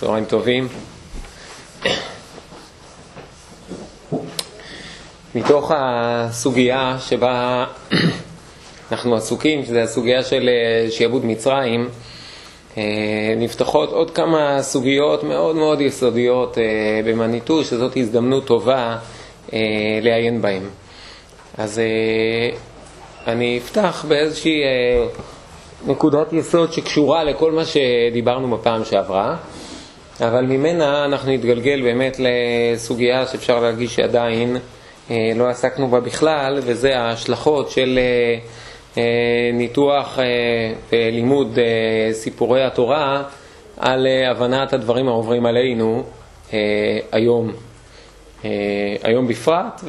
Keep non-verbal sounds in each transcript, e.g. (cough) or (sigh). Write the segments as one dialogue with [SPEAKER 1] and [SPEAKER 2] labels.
[SPEAKER 1] צהריים טובים. מתוך הסוגיה שבה אנחנו עסוקים, שזו הסוגיה של אה, שיעבוד מצרים, אה, נפתחות עוד כמה סוגיות מאוד מאוד יסודיות אה, במניטו, שזאת הזדמנות טובה לעיין בהן. אז אני אפתח באיזושהי נקודת יסוד שקשורה לכל מה שדיברנו בפעם שעברה, אבל ממנה אנחנו נתגלגל באמת לסוגיה שאפשר להרגיש שעדיין אה, לא עסקנו בה בכלל, וזה ההשלכות של אה, אה, ניתוח ולימוד סיפורי התורה על הבנת הדברים העוברים עלינו היום, היום בפרט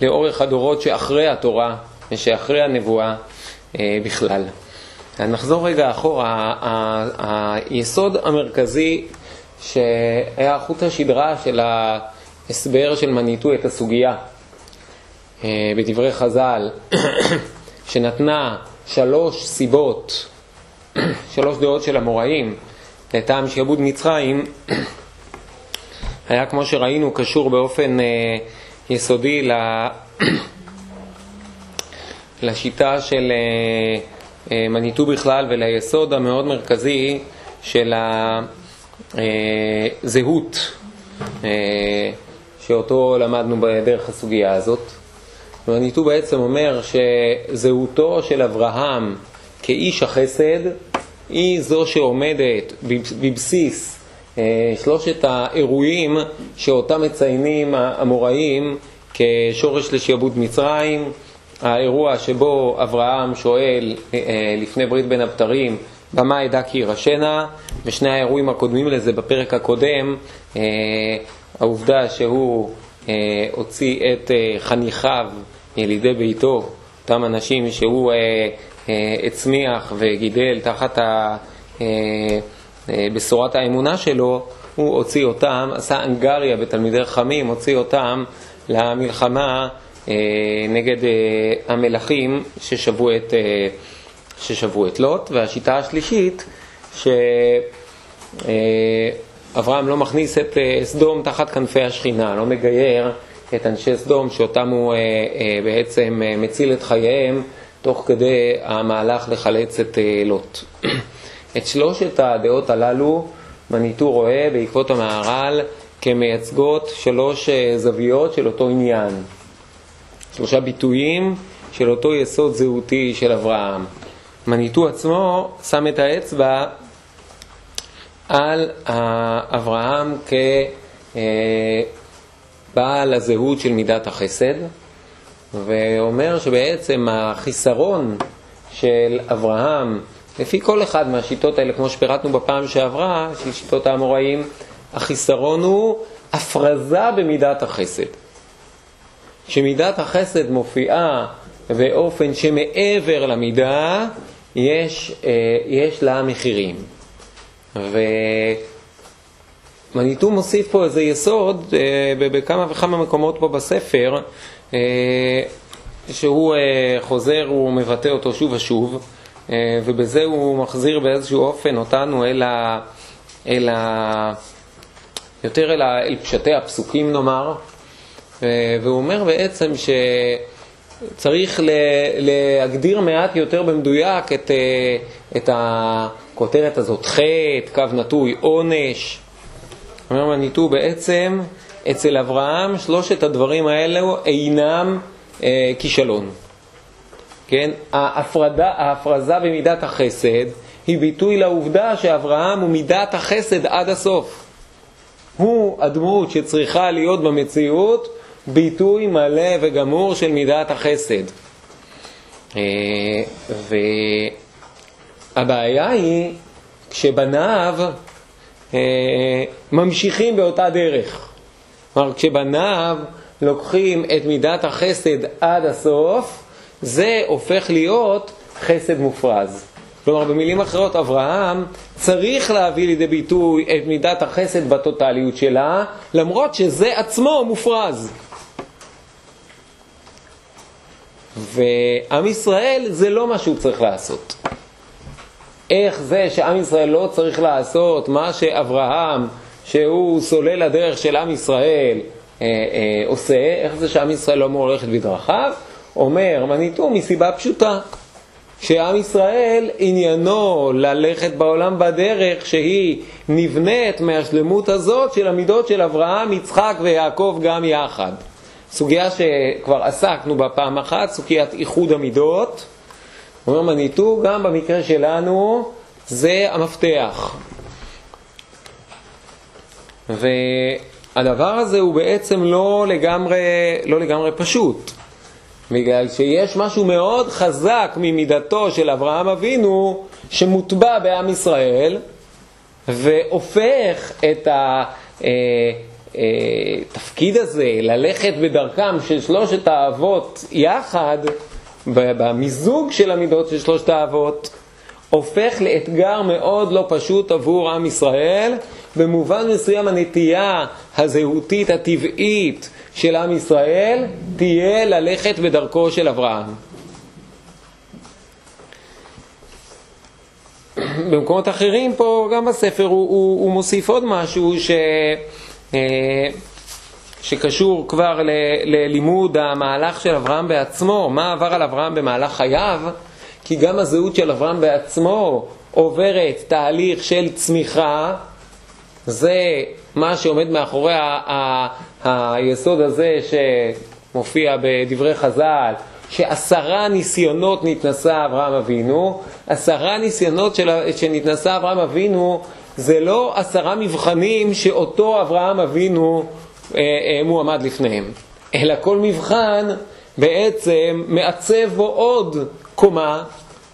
[SPEAKER 1] ולאורך הדורות שאחרי התורה ושאחרי הנבואה בכלל. נחזור רגע אחורה, היסוד המרכזי שהיה חוט השדרה של ההסבר של מניטו את הסוגיה אה, בדברי חז"ל, (coughs) שנתנה שלוש סיבות, (coughs) שלוש דעות של המוראים לטעם שעבוד מצרים, (coughs) היה כמו שראינו קשור באופן אה, יסודי לשיטה של אה, מניטו בכלל וליסוד המאוד מרכזי של הזהות שאותו למדנו בדרך הסוגיה הזאת. ומניטו בעצם אומר שזהותו של אברהם כאיש החסד היא זו שעומדת בבסיס אה, שלושת האירועים שאותם מציינים המוראים כשורש לשעבוד מצרים, האירוע שבו אברהם שואל אה, לפני ברית בין הבתרים במה אדע כי ירשנה, ושני האירועים הקודמים לזה בפרק הקודם, אה, העובדה שהוא אה, הוציא את אה, חניכיו, ילידי ביתו, אותם אנשים שהוא הצמיח וגידל תחת בשורת האמונה שלו, הוא הוציא אותם, עשה אנגריה בתלמידי חכמים, הוציא אותם למלחמה נגד המלכים ששבו את ששבו את לוט, והשיטה השלישית, שאברהם לא מכניס את אה, סדום תחת כנפי השכינה, לא מגייר את אנשי סדום שאותם הוא אה, אה, בעצם מציל את חייהם תוך כדי המהלך לחלץ את לוט. (clears throat) את שלושת הדעות הללו מניטו רואה בעקבות המהר"ל כמייצגות שלוש זוויות של אותו עניין, שלושה ביטויים של אותו יסוד זהותי של אברהם. מניטו עצמו שם את האצבע על אברהם כבעל הזהות של מידת החסד, ואומר שבעצם החיסרון של אברהם, לפי כל אחד מהשיטות האלה, כמו שפירטנו בפעם שעברה, של שיטות האמוראים, החיסרון הוא הפרזה במידת החסד. כשמידת החסד מופיעה באופן שמעבר למידה, יש, אה, יש לה מחירים. ומניטו מוסיף פה איזה יסוד אה, בכמה וכמה מקומות פה בספר, אה, שהוא חוזר, הוא מבטא אותו שוב ושוב, ובזה הוא מחזיר באיזשהו אופן אותנו אל ה... אל ה... יותר אל, ה... אל פשטי הפסוקים נאמר, והוא אומר בעצם ש... צריך להגדיר מעט יותר במדויק את, אה, את הכותרת הזאת, חטא, קו נטוי, עונש. אומר מניטו בעצם, אצל אברהם שלושת הדברים האלו אינם אה, כישלון. כן? ההפרדה, ההפרזה במידת החסד היא ביטוי לעובדה שאברהם הוא מידת החסד עד הסוף. הוא הדמות שצריכה להיות במציאות ביטוי מלא וגמור של מידת החסד. אה, והבעיה היא כשבניו אה, ממשיכים באותה דרך. כלומר, כשבניו לוקחים את מידת החסד עד הסוף, זה הופך להיות חסד מופרז. כלומר, במילים אחרות, אברהם צריך להביא לידי ביטוי את מידת החסד בטוטליות שלה, למרות שזה עצמו מופרז. ועם ישראל זה לא מה שהוא צריך לעשות. איך זה שעם ישראל לא צריך לעשות מה שאברהם, שהוא סולל הדרך של עם ישראל, אה, אה, עושה, איך זה שעם ישראל לא אמור ללכת בדרכיו? אומר מניטו מסיבה פשוטה, שעם ישראל עניינו ללכת בעולם בדרך שהיא נבנית מהשלמות הזאת של המידות של אברהם, יצחק ויעקב גם יחד. סוגיה שכבר עסקנו בה פעם אחת, סוגיית איחוד המידות. אומר מניטו, גם במקרה שלנו זה המפתח. והדבר הזה הוא בעצם לא לגמרי, לא לגמרי פשוט. בגלל שיש משהו מאוד חזק ממידתו של אברהם אבינו שמוטבע בעם ישראל והופך את התפקיד אה, הזה ללכת בדרכם של שלושת האבות יחד במיזוג של המידות של שלושת האבות הופך לאתגר מאוד לא פשוט עבור עם ישראל במובן מסוים הנטייה הזהותית הטבעית של עם ישראל תהיה ללכת בדרכו של אברהם. במקומות אחרים פה, גם בספר, הוא, הוא, הוא מוסיף עוד משהו ש, שקשור כבר ללימוד המהלך של אברהם בעצמו, מה עבר על אברהם במהלך חייו, כי גם הזהות של אברהם בעצמו עוברת תהליך של צמיחה, זה מה שעומד מאחורי היסוד הזה שמופיע בדברי חז"ל, שעשרה ניסיונות נתנסה אברהם אבינו, עשרה ניסיונות של, שנתנסה אברהם אבינו זה לא עשרה מבחנים שאותו אברהם אבינו אה, אה, מועמד לפניהם, אלא כל מבחן בעצם מעצב בו עוד קומה,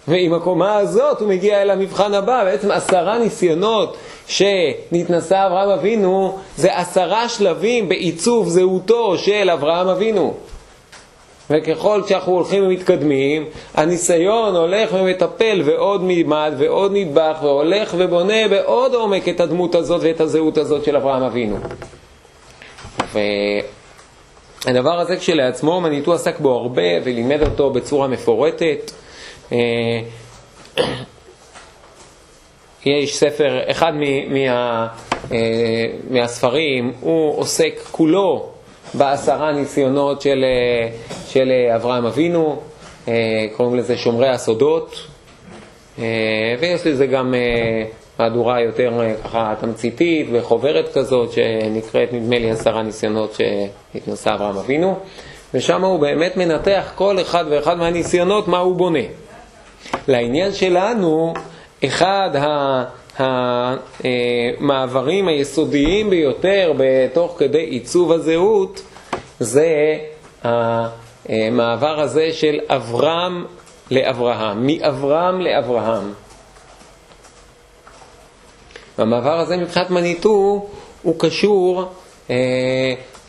[SPEAKER 1] ועם הקומה הזאת הוא מגיע אל המבחן הבא, בעצם עשרה ניסיונות שנתנסה אברהם אבינו זה עשרה שלבים בעיצוב זהותו של אברהם אבינו. וככל שאנחנו הולכים ומתקדמים, הניסיון הולך ומטפל ועוד מימד ועוד נדבך והולך ובונה בעוד עומק את הדמות הזאת ואת הזהות הזאת של אברהם אבינו. והדבר הזה כשלעצמו, מניטו עסק בו הרבה ולימד אותו בצורה מפורטת. אה, יש ספר, אחד מה, אה, מהספרים, הוא עוסק כולו בעשרה ניסיונות של, אה, של אברהם אבינו, אה, קוראים לזה שומרי הסודות, ויש לזה גם מהדורה יותר ככה תמציתית וחוברת כזאת שנקראת נדמה לי עשרה ניסיונות שהתנסה אברהם אבינו, ושם הוא באמת מנתח כל אחד ואחד מהניסיונות מה הוא בונה. לעניין שלנו, אחד המעברים היסודיים ביותר בתוך כדי עיצוב הזהות זה המעבר הזה של אברהם לאברהם, מאברהם לאברהם. המעבר הזה מבחינת מניטו הוא קשור אה,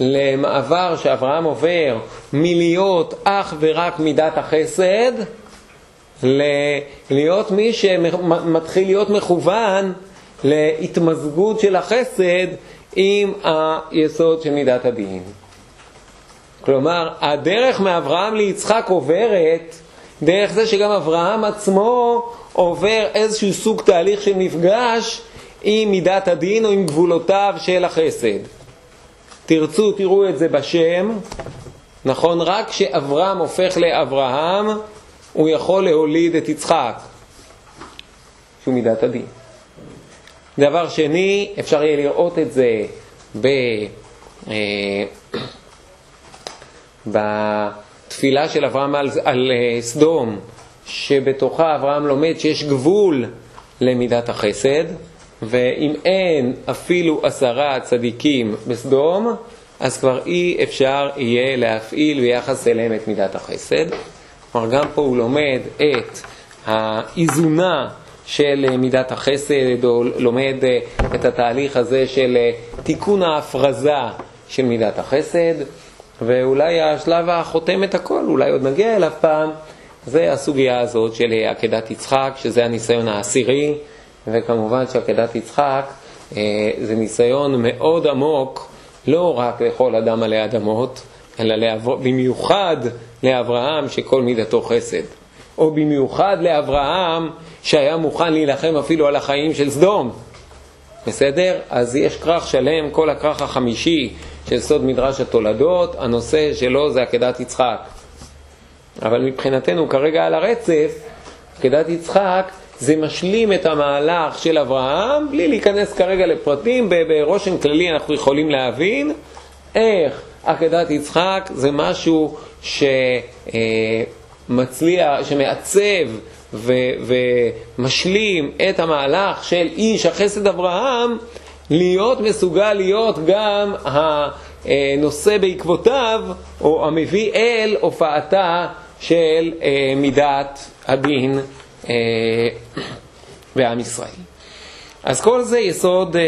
[SPEAKER 1] למעבר שאברהם עובר מלהיות אך ורק מידת החסד להיות מי שמתחיל להיות מכוון להתמזגות של החסד עם היסוד של מידת הדין. כלומר, הדרך מאברהם ליצחק עוברת דרך זה שגם אברהם עצמו עובר איזשהו סוג תהליך של מפגש עם מידת הדין או עם גבולותיו של החסד. תרצו, תראו את זה בשם. נכון, רק כשאברהם הופך לאברהם, הוא יכול להוליד את יצחק, שהוא מידת הדין. דבר שני, אפשר יהיה לראות את זה ב, אה, בתפילה של אברהם על, על אה, סדום, שבתוכה אברהם לומד שיש גבול למידת החסד, ואם אין אפילו עשרה צדיקים בסדום, אז כבר אי אפשר יהיה להפעיל ביחס אליהם את מידת החסד. כלומר, גם פה הוא לומד את האיזונה של מידת החסד, או לומד אה, את התהליך הזה של אה, תיקון ההפרזה של מידת החסד, ואולי השלב החותם את הכל, אולי עוד נגיע אליו פעם, זה הסוגיה הזאת של אה, עקדת יצחק, שזה הניסיון העשירי, וכמובן שעקדת יצחק זה ניסיון מאוד עמוק, לא רק לכל אדם עלי אדמות, אלא במיוחד לאברהם שכל מידתו חסד. או במיוחד לאברהם, שהיה מוכן להילחם אפילו על החיים של סדום. בסדר? אז יש כרך שלם, כל הכרך החמישי של סוד מדרש התולדות, הנושא שלו זה עקדת יצחק. אבל מבחינתנו כרגע על הרצף, עקדת יצחק זה משלים את המהלך של אברהם, בלי להיכנס כרגע לפרטים, ברושם כללי אנחנו יכולים להבין איך עקדת יצחק זה משהו שמצליח, שמעצב ו, ומשלים את המהלך של איש החסד אברהם, להיות מסוגל להיות גם הנושא בעקבותיו, או המביא אל הופעתה של אה, מידת הדין אה, בעם ישראל. אז כל זה יסוד אה,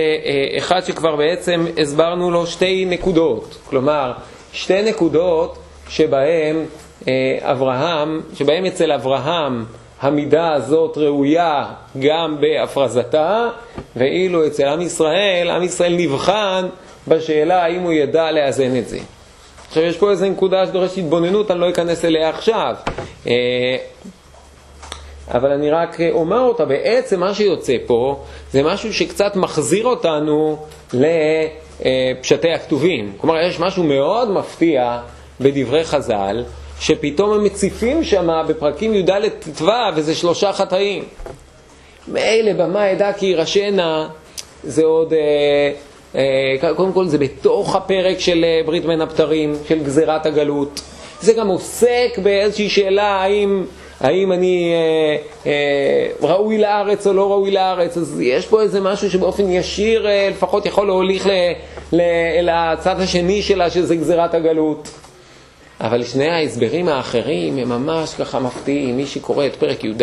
[SPEAKER 1] אחד שכבר בעצם הסברנו לו שתי נקודות, כלומר שתי נקודות שבהם אברהם, שבהם אצל אברהם המידה הזאת ראויה גם בהפרזתה, ואילו אצל עם ישראל, עם ישראל נבחן בשאלה האם הוא ידע לאזן את זה. עכשיו יש פה איזו נקודה שדורשת התבוננות, אני לא אכנס אליה עכשיו. אה, אבל אני רק אומר אותה, בעצם מה שיוצא פה זה משהו שקצת מחזיר אותנו לפשטי הכתובים. כלומר, יש משהו מאוד מפתיע בדברי חז"ל, שפתאום הם מציפים שם בפרקים י"ד ט"ו, וזה שלושה חטאים. מילא במה אדע כי ירשנה, זה עוד... אה, אה, קודם כל זה בתוך הפרק של אה, ברית בין הבתרים, של גזירת הגלות. זה גם עוסק באיזושהי שאלה האם, האם אני אה, אה, ראוי לארץ או לא ראוי לארץ, אז יש פה איזה משהו שבאופן ישיר אה, לפחות יכול להוליך ל, ל, לצד השני שלה, שזה גזירת הגלות. אבל שני ההסברים האחרים הם ממש ככה מפתיעים. מי שקורא את פרק י"ד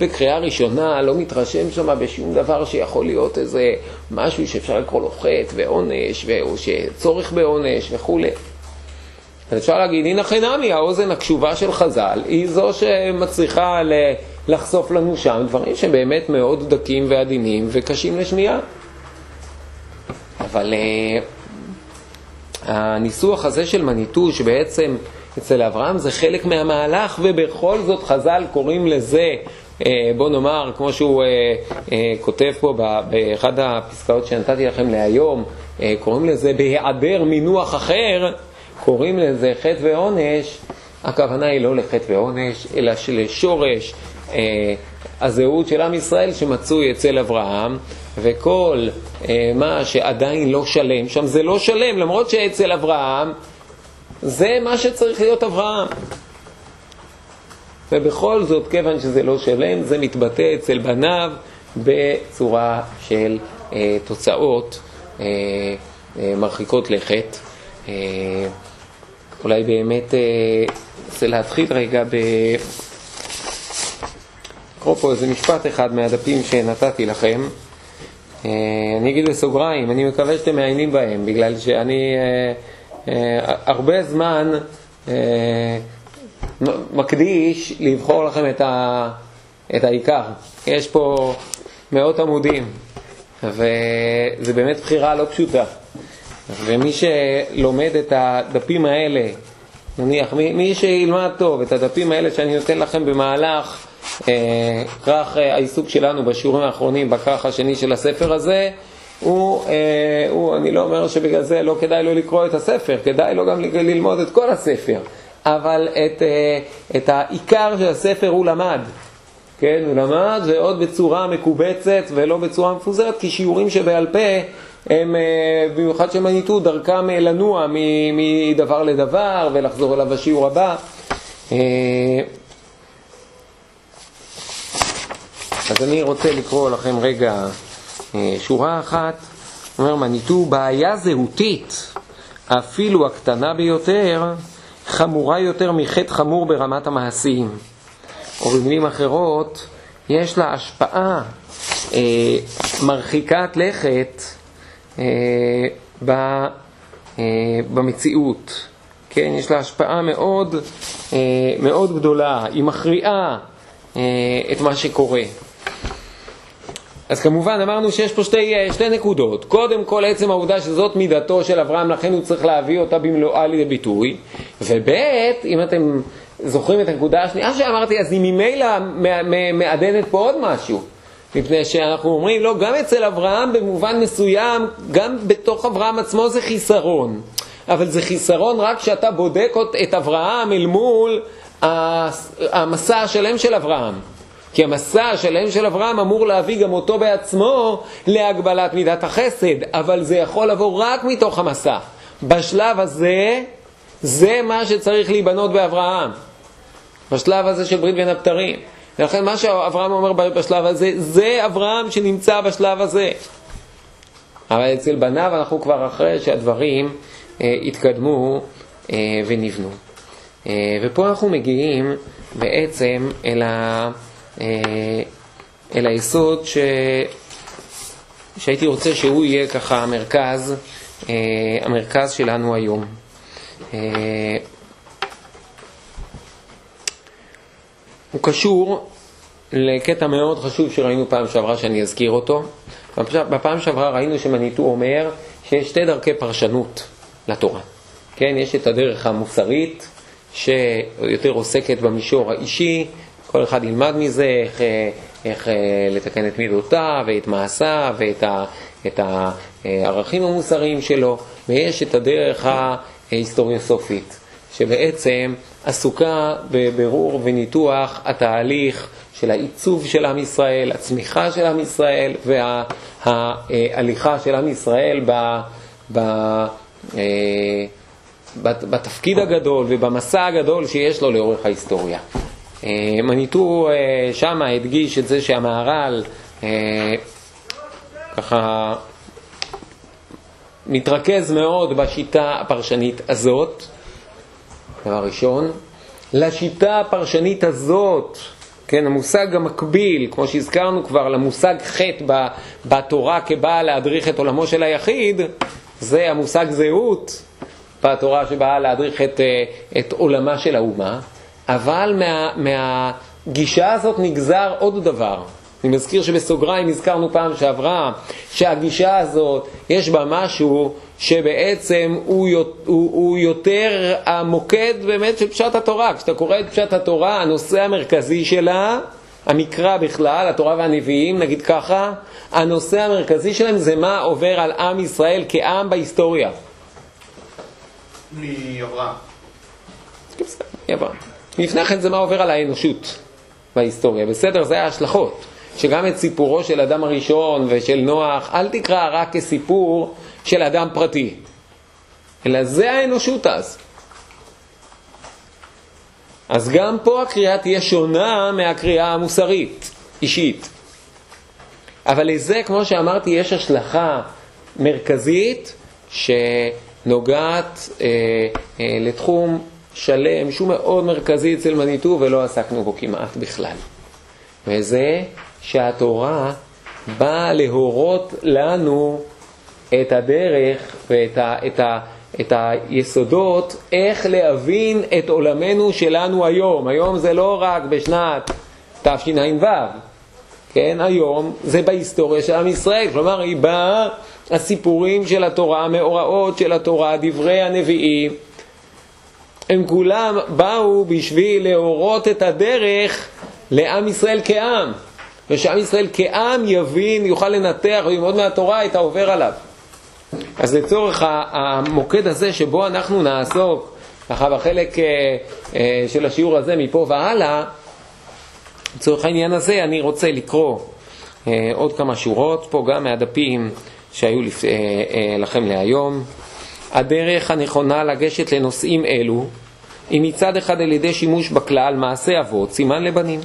[SPEAKER 1] בקריאה ראשונה לא מתרשם שם בשום דבר שיכול להיות איזה משהו שאפשר לקרוא לו חטא ועונש, או שצורך בעונש וכולי. אז אפשר להגיד, הנה חינמי, האוזן הקשובה של חז"ל היא זו שמצליחה לחשוף לנו שם דברים שהם באמת מאוד דקים ועדינים וקשים לשמיעה. אבל uh, הניסוח הזה של מניטו, שבעצם אצל אברהם זה חלק מהמהלך, ובכל זאת חז"ל קוראים לזה אה, בוא נאמר, כמו שהוא אה, אה, כותב פה באחד הפסקאות שנתתי לכם להיום, קוראים לזה בהיעדר מינוח אחר, קוראים לזה חטא ועונש, הכוונה היא לא לחטא ועונש, אלא לשורש הזהות של עם ישראל שמצוי אצל אברהם, וכל מה שעדיין לא שלם, שם זה לא שלם, למרות שאצל אברהם זה מה שצריך להיות אברהם. ובכל זאת, כיוון שזה לא שלם, זה מתבטא אצל בניו בצורה של אה, תוצאות אה, אה, מרחיקות לכת. אה, אולי באמת, אה, להתחיל רגע ב... לקרוא פה איזה משפט אחד מהדפים שנתתי לכם. אה, אני אגיד בסוגריים, אני מקווה שאתם מעיינים בהם, בגלל שאני אה, אה, הרבה זמן מקדיש לבחור לכם את, ה, את העיקר. יש פה מאות עמודים, וזה באמת בחירה לא פשוטה. ומי שלומד את הדפים האלה, נניח, מי, מי שילמד טוב את הדפים האלה שאני נותן לכם במהלך אה, כרך אה, העיסוק שלנו בשיעורים האחרונים, בכרך השני של הספר הזה, הוא, אה, הוא, אני לא אומר שבגלל זה לא כדאי לו לקרוא את הספר, כדאי לו גם ללמוד את כל הספר. אבל את, את העיקר של הספר הוא למד. כן, הוא למד ועוד בצורה מקובצת ולא בצורה מפוזרת, כי שיעורים שבעל פה הם, במיוחד שהם עניתו, דרכם לנוע מדבר לדבר ולחזור אליו בשיעור הבא. אז אני רוצה לקרוא לכם רגע שורה אחת, אומר מניטו, בעיה זהותית, אפילו הקטנה ביותר, חמורה יותר מחטא חמור ברמת המעשים. או במילים אחרות, יש לה השפעה אה, מרחיקת לכת אה, ב, אה, במציאות. כן, יש לה השפעה מאוד, אה, מאוד גדולה, היא מכריעה אה, את מה שקורה. אז כמובן אמרנו שיש פה שתי, אה, שתי נקודות. קודם כל עצם העובדה שזאת מידתו של אברהם, לכן הוא צריך להביא אותה במלואה לידי ביטוי. וב' אם אתם זוכרים את הנקודה השנייה שאמרתי, אז היא ממילא מעדנת פה עוד משהו. מפני שאנחנו אומרים, לא, גם אצל אברהם במובן מסוים, גם בתוך אברהם עצמו זה חיסרון. אבל זה חיסרון רק כשאתה בודק את אברהם אל מול המסע השלם של אברהם. כי המסע השלם של אברהם אמור להביא גם אותו בעצמו להגבלת מידת החסד, אבל זה יכול לבוא רק מתוך המסע. בשלב הזה, זה מה שצריך להיבנות באברהם. בשלב הזה של ברית בין הבתרים. ולכן מה שאברהם אומר בשלב הזה, זה אברהם שנמצא בשלב הזה. אבל אצל בניו אנחנו כבר אחרי שהדברים אה, התקדמו אה, ונבנו. אה, ופה אנחנו מגיעים בעצם אל, ה, אל היסוד ש, שהייתי רוצה שהוא יהיה ככה המרכז, אה, המרכז שלנו היום. אה, הוא קשור לקטע מאוד חשוב שראינו פעם שעברה שאני אזכיר אותו. בפעם שעברה ראינו שמניטו אומר שיש שתי דרכי פרשנות לתורה. כן, יש את הדרך המוסרית, שיותר עוסקת במישור האישי, כל אחד ילמד מזה איך, איך לתקן את מידותיו ואת מעשיו ואת ה, את הערכים המוסריים שלו, ויש את הדרך ההיסטוריוסופית, שבעצם עסוקה בבירור וניתוח התהליך של העיצוב של עם ישראל, הצמיחה של עם ישראל וההליכה של עם ישראל ב, ב, אה, בתפקיד הגדול ובמסע הגדול שיש לו לאורך ההיסטוריה. אה, מניטו אה, שמה הדגיש את זה שהמהר"ל ככה מתרכז מאוד בשיטה הפרשנית הזאת, דבר ראשון. לשיטה הפרשנית הזאת, כן, המושג המקביל, כמו שהזכרנו כבר, למושג חטא בתורה כבאה להדריך את עולמו של היחיד, זה המושג זהות בתורה שבאה להדריך את, אה, את עולמה של האומה, אבל מה, מהגישה הזאת נגזר עוד דבר. אני מזכיר שבסוגריים הזכרנו פעם שעברה שהגישה הזאת, יש בה משהו שבעצם הוא, הוא, הוא יותר המוקד באמת של פשט התורה. כשאתה קורא את פשט התורה, הנושא המרכזי שלה, המקרא בכלל, התורה והנביאים, נגיד ככה, הנושא המרכזי שלהם זה מה עובר על עם ישראל כעם בהיסטוריה.
[SPEAKER 2] מאברהם.
[SPEAKER 1] מאברהם. לפני כן זה מה עובר על האנושות בהיסטוריה, בסדר? זה ההשלכות. שגם את סיפורו של אדם הראשון ושל נוח, אל תקרא רק כסיפור של אדם פרטי, אלא זה האנושות אז. אז גם פה הקריאה תהיה שונה מהקריאה המוסרית, אישית. אבל לזה, כמו שאמרתי, יש השלכה מרכזית שנוגעת אה, אה, לתחום שלם שהוא מאוד מרכזי אצל מניטו ולא עסקנו בו כמעט בכלל. וזה שהתורה באה להורות לנו את הדרך ואת ה, את ה, את היסודות איך להבין את עולמנו שלנו היום. היום זה לא רק בשנת תשע"ו, כן? היום זה בהיסטוריה של עם ישראל. כלומר, היא באה, הסיפורים של התורה, המאורעות של התורה, דברי הנביאים, הם כולם באו בשביל להורות את הדרך לעם ישראל כעם. ושעם ישראל כעם יבין, יוכל לנתח וללמוד מהתורה את העובר עליו. אז לצורך המוקד הזה שבו אנחנו נעסוק, ככה בחלק אה, אה, של השיעור הזה מפה והלאה, לצורך העניין הזה אני רוצה לקרוא אה, עוד כמה שורות פה גם מהדפים שהיו לכם להיום. הדרך הנכונה לגשת לנושאים אלו היא מצד אחד על ידי שימוש בכלל מעשה אבות, סימן לבנים.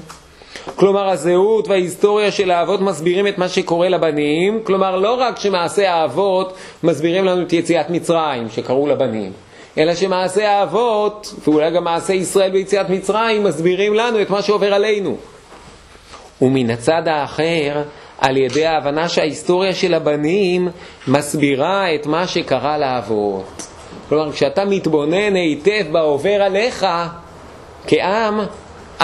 [SPEAKER 1] כלומר הזהות וההיסטוריה של האבות מסבירים את מה שקורה לבנים, כלומר לא רק שמעשה האבות מסבירים לנו את יציאת מצרים שקראו לבנים, אלא שמעשה האבות, ואולי גם מעשה ישראל ביציאת מצרים, מסבירים לנו את מה שעובר עלינו. ומן הצד האחר, על ידי ההבנה שההיסטוריה של הבנים מסבירה את מה שקרה לאבות. כלומר, כשאתה מתבונן היטב בעובר עליך כעם,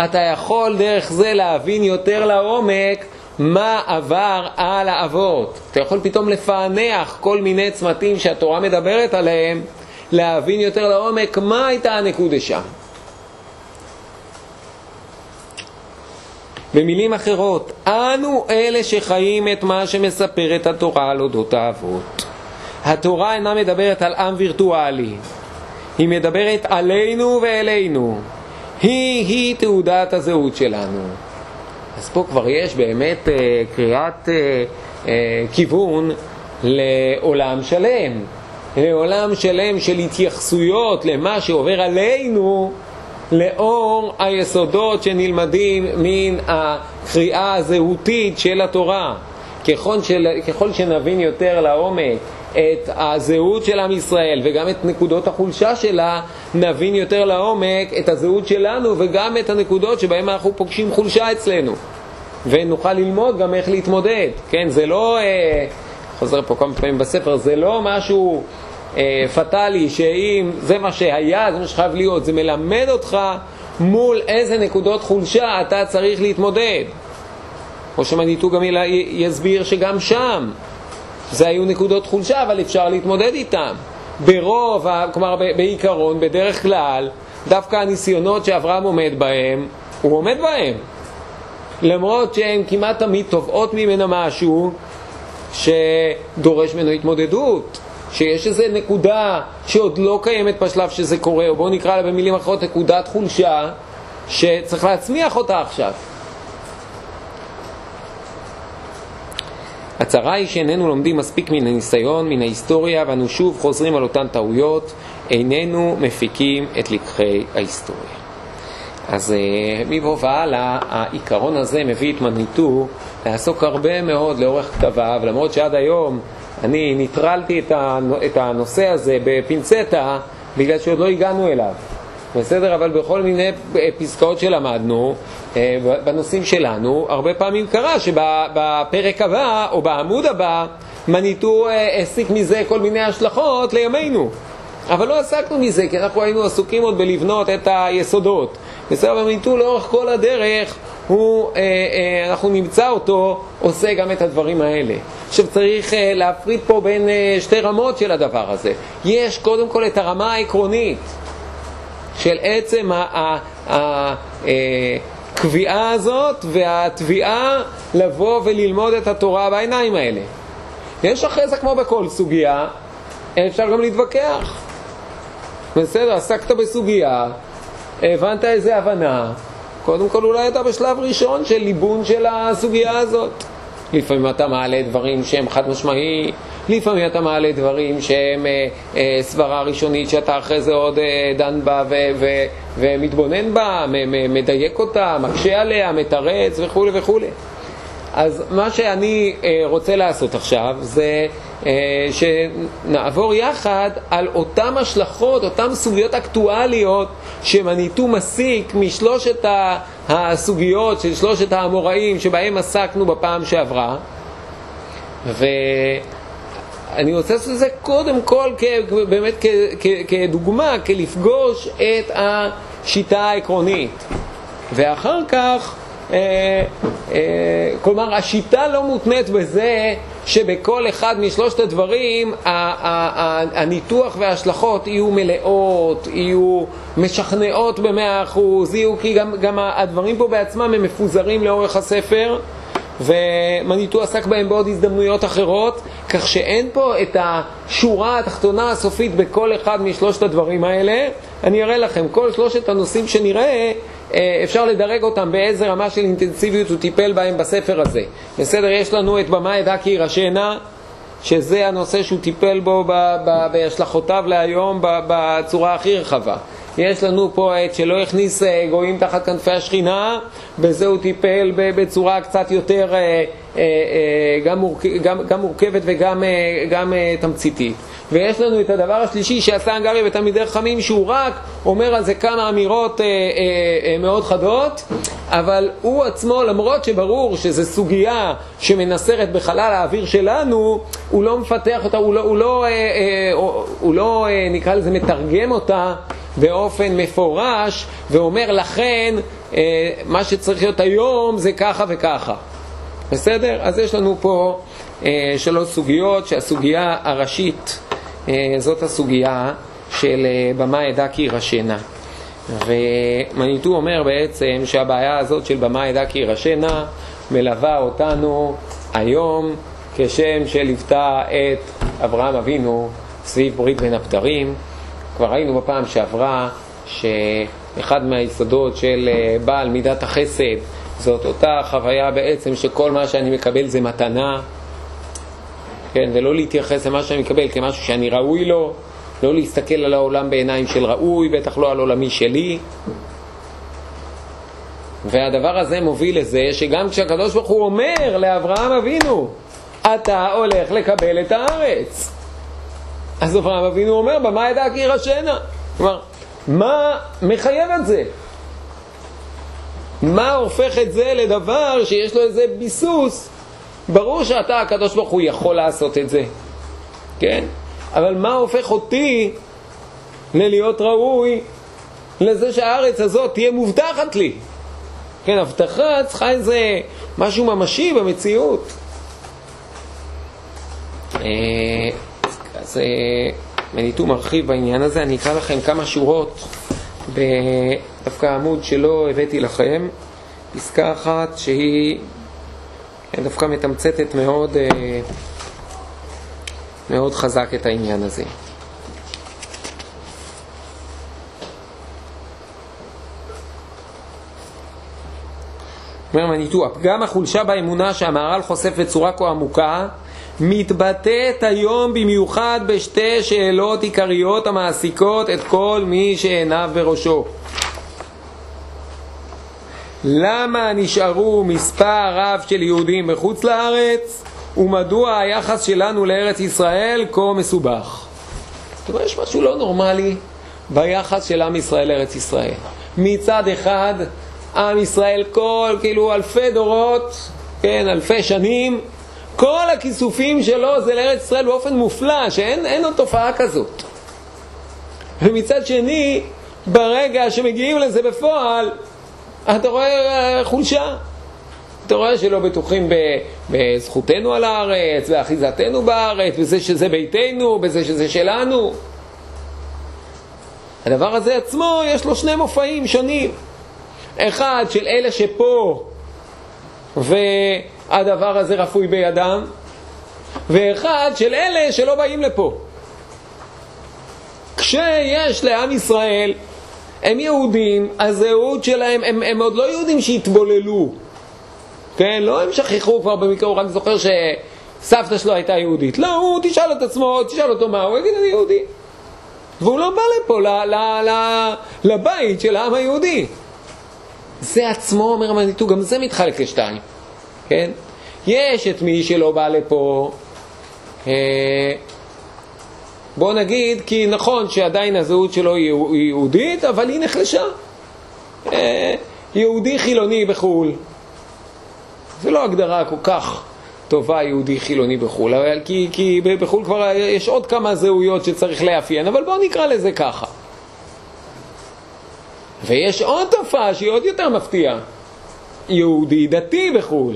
[SPEAKER 1] אתה יכול דרך זה להבין יותר לעומק מה עבר על האבות. אתה יכול פתאום לפענח כל מיני צמתים שהתורה מדברת עליהם, להבין יותר לעומק מה הייתה הנקודה שם. במילים אחרות, אנו אלה שחיים את מה שמספרת התורה על אודות האבות. התורה אינה מדברת על עם וירטואלי, היא מדברת עלינו ואלינו. היא-היא תעודת הזהות שלנו. אז פה כבר יש באמת אה, קריאת אה, אה, כיוון לעולם שלם. לעולם שלם של התייחסויות למה שעובר עלינו לאור היסודות שנלמדים מן הקריאה הזהותית של התורה. ככל, של, ככל שנבין יותר לעומק את הזהות של עם ישראל וגם את נקודות החולשה שלה, נבין יותר לעומק את הזהות שלנו וגם את הנקודות שבהן אנחנו פוגשים חולשה אצלנו. ונוכל ללמוד גם איך להתמודד, כן? זה לא, אה, חוזר פה כמה פעמים בספר, זה לא משהו אה, פטאלי שאם זה מה שהיה, זה מה שחייב להיות, זה מלמד אותך מול איזה נקודות חולשה אתה צריך להתמודד. או שמניטו גם יסביר שגם שם זה היו נקודות חולשה, אבל אפשר להתמודד איתן. ברוב, כלומר בעיקרון, בדרך כלל, דווקא הניסיונות שאברהם עומד בהם, הוא עומד בהם. למרות שהן כמעט תמיד תובעות ממנה משהו שדורש ממנו התמודדות, שיש איזו נקודה שעוד לא קיימת בשלב שזה קורה, או בואו נקרא לה במילים אחרות נקודת חולשה, שצריך להצמיח אותה עכשיו. הצרה היא שאיננו לומדים מספיק מן הניסיון, מן ההיסטוריה, ואנו שוב חוזרים על אותן טעויות, איננו מפיקים את לקחי ההיסטוריה. אז אה, מפה והלאה, העיקרון הזה מביא את מניטו לעסוק הרבה מאוד לאורך כתביו, למרות שעד היום אני ניטרלתי את הנושא הזה בפינצטה, בגלל שעוד לא הגענו אליו. בסדר? אבל בכל מיני פסקאות שלמדנו, אה, בנושאים שלנו, הרבה פעמים קרה שבפרק הבא או בעמוד הבא מניטו אה, הסיק מזה כל מיני השלכות לימינו. אבל לא עסקנו מזה, כי אנחנו היינו עסוקים עוד בלבנות את היסודות. בסדר, ומניטו לאורך כל הדרך, הוא, אה, אה, אנחנו נמצא אותו עושה גם את הדברים האלה. עכשיו צריך אה, להפריד פה בין אה, שתי רמות של הדבר הזה. יש קודם כל את הרמה העקרונית. של עצם הקביעה הזאת והתביעה לבוא וללמוד את התורה בעיניים האלה. יש אחרי זה כמו בכל סוגיה, אפשר גם להתווכח. בסדר, עסקת בסוגיה, הבנת איזה הבנה, קודם כל אולי אתה בשלב ראשון של ליבון של הסוגיה הזאת. לפעמים אתה מעלה דברים שהם חד משמעי, לפעמים אתה מעלה דברים שהם אה, אה, סברה ראשונית שאתה אחרי זה עוד אה, דן בה ו- ו- ומתבונן בה, מדייק אותה, מקשה עליה, מתרץ וכולי וכולי. אז מה שאני אה, רוצה לעשות עכשיו זה אה, שנעבור יחד על אותן השלכות, אותן סוגיות אקטואליות שמניטו מסיק משלושת הסוגיות של שלושת האמוראים שבהם עסקנו בפעם שעברה. ואני רוצה לעשות את זה קודם כל כ- באמת כ- כ- כדוגמה, כלפגוש את השיטה העקרונית. ואחר כך כלומר, השיטה לא מותנית בזה שבכל אחד משלושת הדברים הניתוח וההשלכות יהיו מלאות, יהיו משכנעות במאה אחוז, יהיו כי גם, גם הדברים פה בעצמם הם מפוזרים לאורך הספר. ומניטו עסק בהם בעוד הזדמנויות אחרות, כך שאין פה את השורה התחתונה הסופית בכל אחד משלושת הדברים האלה. אני אראה לכם, כל שלושת הנושאים שנראה, אה, אפשר לדרג אותם באיזה רמה של אינטנסיביות הוא טיפל בהם בספר הזה. בסדר, יש לנו את במה עדה כי ירשנה, שזה הנושא שהוא טיפל בו בהשלכותיו להיום בצורה הכי רחבה. יש לנו פה את שלא הכניס אה, גויים תחת כנפי השכינה, בזה הוא טיפל בצורה קצת יותר אה, גם, מורכ... גם, גם מורכבת וגם גם תמציתית. ויש לנו את הדבר השלישי שעשה אנגריה בתלמידי חכמים, שהוא רק אומר על זה כמה אמירות אה, אה, אה, מאוד חדות, אבל הוא עצמו, למרות שברור שזו סוגיה שמנסרת בחלל האוויר שלנו, הוא לא מפתח אותה, הוא לא, הוא לא, אה, אה, הוא לא אה, נקרא לזה מתרגם אותה באופן מפורש, ואומר לכן, אה, מה שצריך להיות היום זה ככה וככה. בסדר? אז יש לנו פה אה, שלוש סוגיות, שהסוגיה הראשית אה, זאת הסוגיה של במה עדה כי ירשנה. ומניטו אומר בעצם שהבעיה הזאת של במה עדה כי ירשנה מלווה אותנו היום כשם שליוותה את אברהם אבינו סביב ברית בין הבתרים. כבר ראינו בפעם שעברה שאחד מהיסודות של אה, בעל מידת החסד זאת אותה חוויה בעצם שכל מה שאני מקבל זה מתנה, כן, ולא להתייחס למה שאני מקבל כמשהו שאני ראוי לו, לא להסתכל על העולם בעיניים של ראוי, בטח לא על עולמי שלי. והדבר הזה מוביל לזה שגם כשהקדוש ברוך הוא אומר לאברהם אבינו, אתה הולך לקבל את הארץ. אז אברהם אבינו אומר, במה ידע כי ירשנה? כלומר, מה מחייב את זה? מה הופך את זה לדבר שיש לו איזה ביסוס? ברור שאתה, הקדוש ברוך הוא, יכול לעשות את זה, כן? אבל מה הופך אותי ללהיות ראוי לזה שהארץ הזאת תהיה מובטחת לי? כן, הבטחה צריכה איזה משהו ממשי במציאות. אה, אז מניטו מרחיב בעניין הזה, אני אקרא לכם כמה שורות דווקא עמוד שלא הבאתי לכם, פסקה אחת שהיא כן, דווקא מתמצתת מאוד, אה, מאוד חזק את העניין הזה. אומר מניטו, הפגם החולשה באמונה שהמהר"ל חושף בצורה כה עמוקה מתבטאת היום במיוחד בשתי שאלות עיקריות המעסיקות את כל מי שעיניו בראשו. למה נשארו מספר רב של יהודים בחוץ לארץ ומדוע היחס שלנו לארץ ישראל כה מסובך? זאת אומרת, יש משהו לא נורמלי ביחס של עם ישראל לארץ ישראל. מצד אחד, עם ישראל כל, כאילו אלפי דורות, כן, אלפי שנים, כל הכיסופים שלו זה לארץ ישראל באופן מופלא, שאין עוד תופעה כזאת. ומצד שני, ברגע שמגיעים לזה בפועל, אתה רואה אה, חולשה. אתה רואה שלא בטוחים בזכותנו על הארץ, באחיזתנו בארץ, בזה שזה ביתנו, בזה שזה שלנו. הדבר הזה עצמו, יש לו שני מופעים שונים. אחד של אלה שפה, ו... הדבר הזה רפוי בידם, ואחד של אלה שלא באים לפה. כשיש לעם ישראל, הם יהודים, הזהות שלהם, הם, הם עוד לא יהודים שהתבוללו, כן? לא הם שכחו כבר במקרה, הוא רק זוכר שסבתא שלו הייתה יהודית. לא, הוא תשאל את עצמו, תשאל אותו מה, הוא יגיד אני יהודי. והוא לא בא לפה, ל, ל, ל, לבית של העם היהודי. זה עצמו, אומר המניטו, גם זה מתחלק לשתיים. כן? יש את מי שלא בא לפה, אה, בוא נגיד, כי נכון שעדיין הזהות שלו היא יהודית, אבל היא נחלשה. אה, יהודי חילוני בחו"ל. זו לא הגדרה כל כך טובה יהודי חילוני בחו"ל, אבל כי, כי בחו"ל כבר יש עוד כמה זהויות שצריך לאפיין, אבל בואו נקרא לזה ככה. ויש עוד תופעה שהיא עוד יותר מפתיעה. יהודי דתי בחו"ל.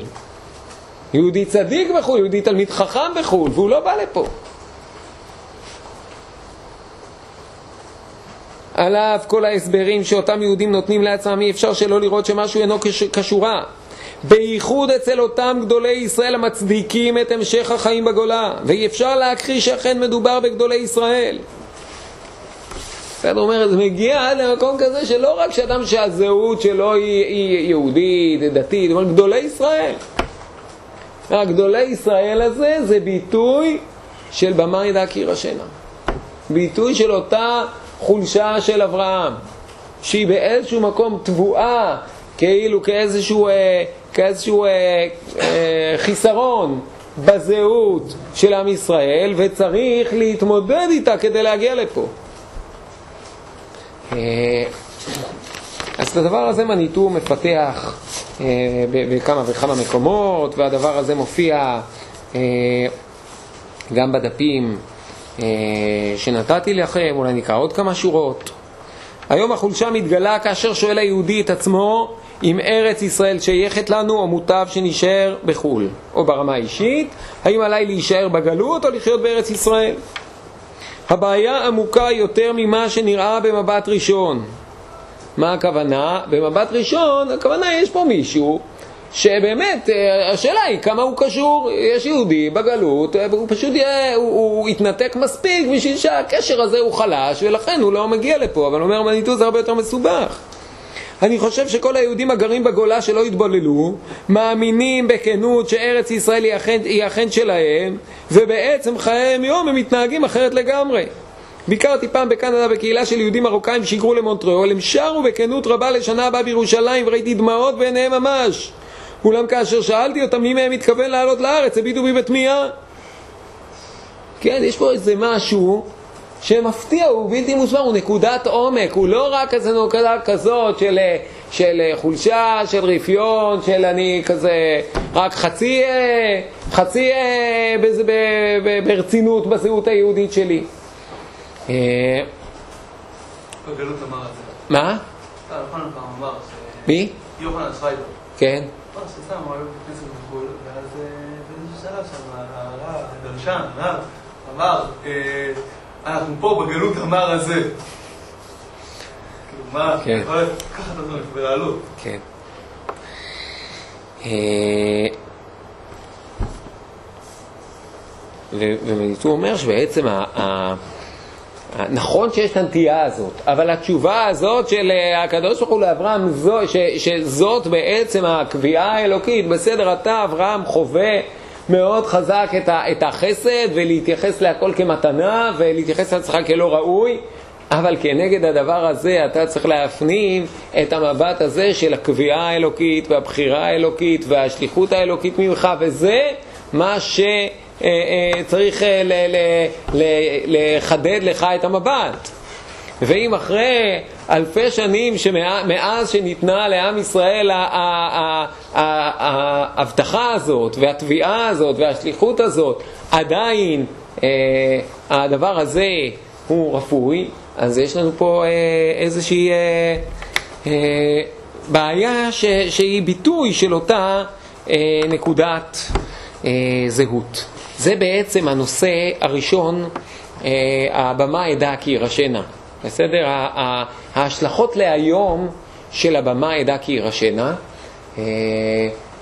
[SPEAKER 1] יהודי צדיק בחו"ל, יהודי תלמיד חכם בחו"ל, והוא לא בא לפה. על אף כל ההסברים שאותם יהודים נותנים לעצמם, אי אפשר שלא לראות שמשהו אינו כשורה. בייחוד אצל אותם גדולי ישראל המצדיקים את המשך החיים בגולה, ואי אפשר להכחיש שאכן מדובר בגדולי ישראל. בסדר, אומר, זה מגיע למקום כזה שלא רק שאדם שהזהות שלו היא, היא יהודית, דתית, אבל גדולי ישראל. גדולי ישראל הזה זה ביטוי של במה ידע כי ירשנה. ביטוי של אותה חולשה של אברהם, שהיא באיזשהו מקום תבואה, כאילו כאיזשהו, אה, כאיזשהו אה, אה, חיסרון בזהות של עם ישראל, וצריך להתמודד איתה כדי להגיע לפה. אה, אז את הדבר הזה מניטו מפתח אה, בכמה וכמה מקומות, והדבר הזה מופיע אה, גם בדפים שנתתי לכם, אולי נקרא עוד כמה שורות. היום החולשה מתגלה כאשר שואל היהודי את עצמו אם ארץ ישראל שייכת לנו או מוטב שנשאר בחו"ל, או ברמה האישית, האם עליי להישאר בגלות או לחיות בארץ ישראל. הבעיה עמוקה יותר ממה שנראה במבט ראשון. מה הכוונה? במבט ראשון, הכוונה יש פה מישהו שבאמת, אה, השאלה היא כמה הוא קשור, יש יהודי בגלות, אה, הוא פשוט יהיה, הוא, הוא יתנתק מספיק בשביל שהקשר הזה הוא חלש ולכן הוא לא מגיע לפה, אבל אומר מניטו זה הרבה יותר מסובך. אני חושב שכל היהודים הגרים בגולה שלא התבוללו, מאמינים בכנות שארץ ישראל היא אכן, היא אכן שלהם, ובעצם חייהם יום הם מתנהגים אחרת לגמרי. ביקרתי פעם בקנדה בקהילה של יהודים מרוקאים שהיגרו למונטריאול, הם שרו בכנות רבה לשנה הבאה בירושלים וראיתי דמעות בעיניהם ממש. אולם כאשר שאלתי אותם מי מהם מתכוון לעלות לארץ, הביטו בי בתמיהה. כן, יש פה איזה משהו שמפתיע, הוא בלתי מוסבר, הוא נקודת עומק, הוא לא רק איזה נקודה כזאת של, של חולשה, של רפיון, של אני כזה רק חצי, חצי בזה, ב, ב, ברצינות בזהות היהודית שלי.
[SPEAKER 2] זה.
[SPEAKER 1] מה?
[SPEAKER 2] אמר ש...
[SPEAKER 1] מי?
[SPEAKER 2] יוחנן צווייבר.
[SPEAKER 1] כן.
[SPEAKER 2] בחו"ל, ואז אה, באיזשהו שלב שם הרב, הדרשן, הרב, אמר, אה, אנחנו פה בגלות אמר הזה. כאילו, מה,
[SPEAKER 1] כן.
[SPEAKER 2] יכול לקחת אותו ולעלות.
[SPEAKER 1] כן. אה, אומר שבעצם נכון שיש את הנטייה הזאת, אבל התשובה הזאת של אה, הקדוש ברוך הוא לאברהם, שזאת בעצם הקביעה האלוקית, בסדר, אתה אברהם חווה מאוד חזק את, את החסד ולהתייחס להכל כמתנה ולהתייחס לעצמך כלא ראוי, אבל כנגד הדבר הזה אתה צריך להפנים את המבט הזה של הקביעה האלוקית והבחירה האלוקית והשליחות האלוקית ממך, וזה מה שצריך לחדד לך את המבט. ואם אחרי אלפי שנים שמאז שניתנה לעם ישראל ההבטחה הזאת והתביעה הזאת והשליחות הזאת עדיין אה, הדבר הזה הוא רפוי, אז יש לנו פה אה, איזושהי אה, אה, בעיה ש, שהיא ביטוי של אותה אה, נקודת אה, זהות. זה בעצם הנושא הראשון, אה, הבמה עדה כי ירשנה. בסדר? ההשלכות להיום של הבמה עדה כי ירשנה,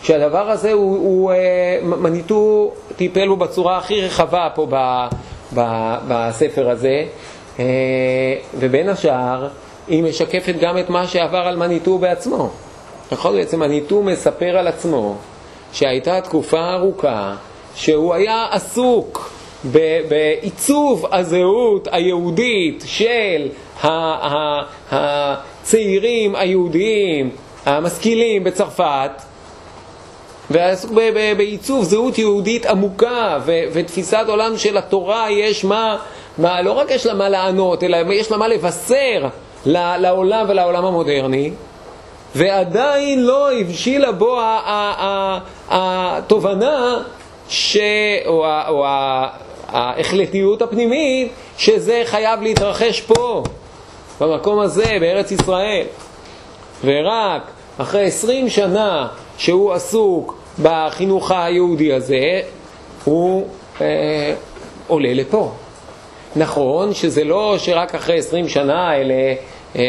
[SPEAKER 1] שהדבר הזה הוא, הוא אה, מניטו טיפל בו בצורה הכי רחבה פה ב, ב, בספר הזה, אה, ובין השאר היא משקפת גם את מה שעבר על מניטו בעצמו. נכון? בעצם מניטו מספר על עצמו שהייתה תקופה ארוכה שהוא היה עסוק בעיצוב הזהות היהודית של הצעירים היהודיים המשכילים בצרפת ועסוק בעיצוב זהות יהודית עמוקה ו- ותפיסת עולם של התורה יש מה, מה, לא רק יש לה מה לענות, אלא יש לה מה לבשר לעולם ולעולם המודרני ועדיין לא הבשילה בו התובנה ש... או, או ההחלטיות הפנימית שזה חייב להתרחש פה, במקום הזה, בארץ ישראל. ורק אחרי עשרים שנה שהוא עסוק בחינוך היהודי הזה, הוא אה, עולה לפה. נכון שזה לא שרק אחרי עשרים שנה האלה אה,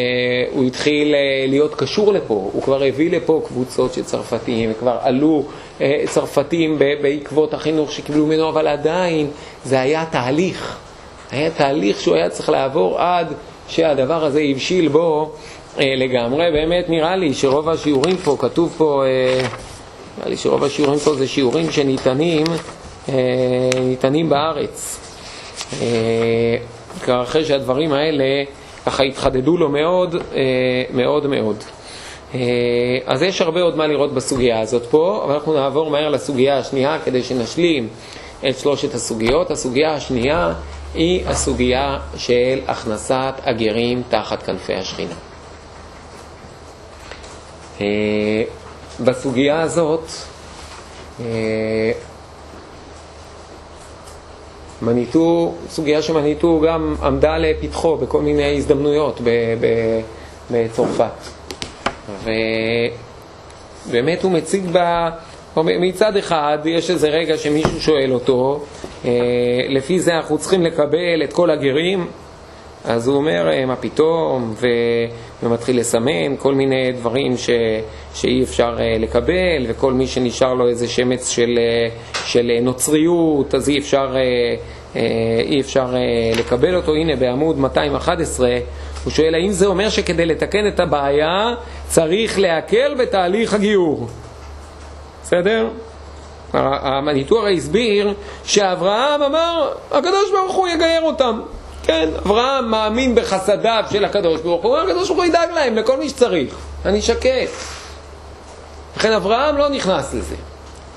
[SPEAKER 1] הוא התחיל אה, להיות קשור לפה, הוא כבר הביא לפה קבוצות של צרפתים, כבר עלו אה, צרפתים בעקבות החינוך שקיבלו ממנו, אבל עדיין זה היה תהליך, היה תהליך שהוא היה צריך לעבור עד שהדבר הזה הבשיל בו לגמרי. באמת נראה לי שרוב השיעורים פה, כתוב פה, אה, נראה לי שרוב השיעורים פה זה שיעורים שניתנים אה, ניתנים בארץ. אה, אחרי שהדברים האלה ככה התחדדו לו מאוד, אה, מאוד מאוד. אה, אז יש הרבה עוד מה לראות בסוגיה הזאת פה, אבל אנחנו נעבור מהר לסוגיה השנייה כדי שנשלים את שלושת הסוגיות. הסוגיה השנייה היא הסוגיה של הכנסת הגרים תחת כנפי השכינה. אה, בסוגיה הזאת אה, מניטו, סוגיה שמניטו גם עמדה לפתחו בכל מיני הזדמנויות בצרפת. ובאמת הוא מציג בה, מצד אחד יש איזה רגע שמישהו שואל אותו, אה, לפי זה אנחנו צריכים לקבל את כל הגרים, אז הוא אומר, מה פתאום, ו... ומתחיל לסמן כל מיני דברים ש... שאי אפשר לקבל, וכל מי שנשאר לו איזה שמץ של, של נוצריות, אז אי אפשר, אי אפשר לקבל אותו. הנה, בעמוד 211, הוא שואל, האם זה אומר שכדי לתקן את הבעיה צריך להקל בתהליך הגיור? בסדר? המניטור הסביר שאברהם אמר, הקדוש ברוך הוא יגייר אותם. כן, אברהם מאמין בחסדיו של הקדוש ברוך הוא, הקדוש ברוך הוא ידאג להם, לכל מי שצריך. אני שקט. לכן אברהם לא נכנס לזה.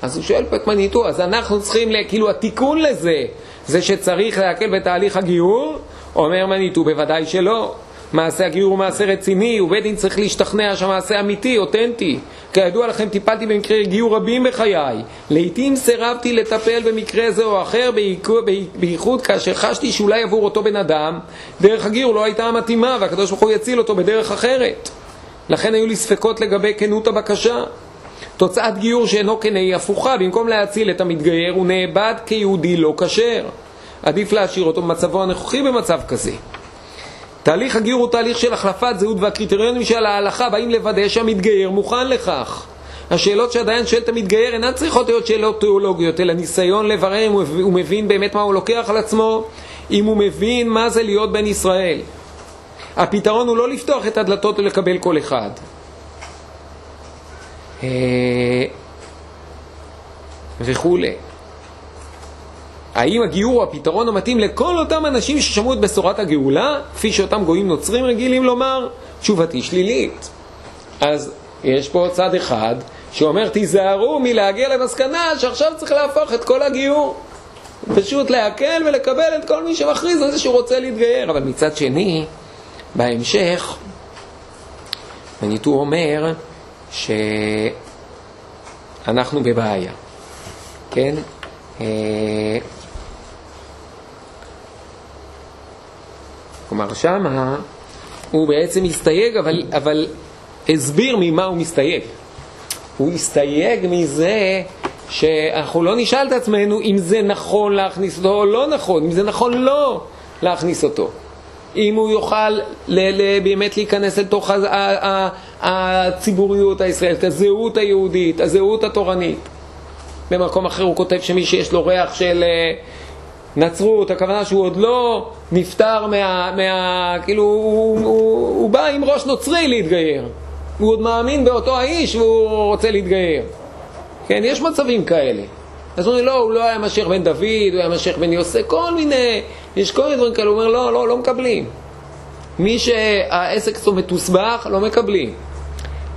[SPEAKER 1] אז הוא שואל פה את מניטו, אז אנחנו צריכים, כאילו התיקון לזה, זה שצריך להקל בתהליך הגיור? אומר מניטו, בוודאי שלא. מעשה הגיור הוא מעשה רציני, ובית דין צריך להשתכנע שהמעשה אמיתי, אותנטי. כידוע לכם, טיפלתי במקרה גיור רבים בחיי. לעתים סירבתי לטפל במקרה זה או אחר, בייחוד כאשר חשתי שאולי עבור אותו בן אדם, דרך הגיור לא הייתה המתאימה, והקדוש ברוך הוא יציל אותו בדרך אחרת. לכן היו לי ספקות לגבי כנות הבקשה. תוצאת גיור שאינו כן היא הפוכה, במקום להציל את המתגייר, הוא נאבד כיהודי לא כשר. עדיף להשאיר אותו במצבו הנוכחי במצב כזה. תהליך הגיור הוא תהליך של החלפת זהות והקריטריונים של ההלכה באים לוודא שהמתגייר מוכן לכך. השאלות שהדיין שואל את המתגייר אינן צריכות להיות שאלות תיאולוגיות, אלא ניסיון לברר אם הוא מבין באמת מה הוא לוקח על עצמו, אם הוא מבין מה זה להיות בן ישראל. הפתרון הוא לא לפתוח את הדלתות ולקבל כל אחד. אה, וכולי. האם הגיור הוא הפתרון המתאים לכל אותם אנשים ששמעו את בשורת הגאולה, כפי שאותם גויים נוצרים רגילים לומר? תשובתי שלילית. אז יש פה צד אחד שאומר תיזהרו מלהגיע למסקנה שעכשיו צריך להפוך את כל הגיור. פשוט להקל ולקבל את כל מי שמכריז על זה שהוא רוצה להתגייר. אבל מצד שני, בהמשך, מניטו אומר שאנחנו בבעיה, כן? כלומר, שמה הוא בעצם הסתייג, אבל, אבל הסביר ממה הוא מסתייג. הוא הסתייג מזה שאנחנו לא נשאל את עצמנו אם זה נכון להכניס אותו או לא נכון, אם זה נכון לא להכניס אותו. אם הוא יוכל ל- ל- באמת להיכנס לתוך ה- ה- ה- הציבוריות הישראלית, הזהות היהודית, הזהות התורנית. במקום אחר הוא כותב שמי שיש לו ריח של נצרות, הכוונה שהוא עוד לא נפטר מה... מה כאילו, הוא, הוא, הוא בא עם ראש נוצרי להתגייר. הוא עוד מאמין באותו האיש והוא רוצה להתגייר. כן, יש מצבים כאלה. אז הוא אומר, לא, הוא לא היה משיח בן דוד, הוא היה משיח בן יוסף, כל מיני, יש כל מיני דברים כאלה. הוא אומר, לא, לא, לא מקבלים. מי שהעסק אצלו מתוסבך, לא מקבלים.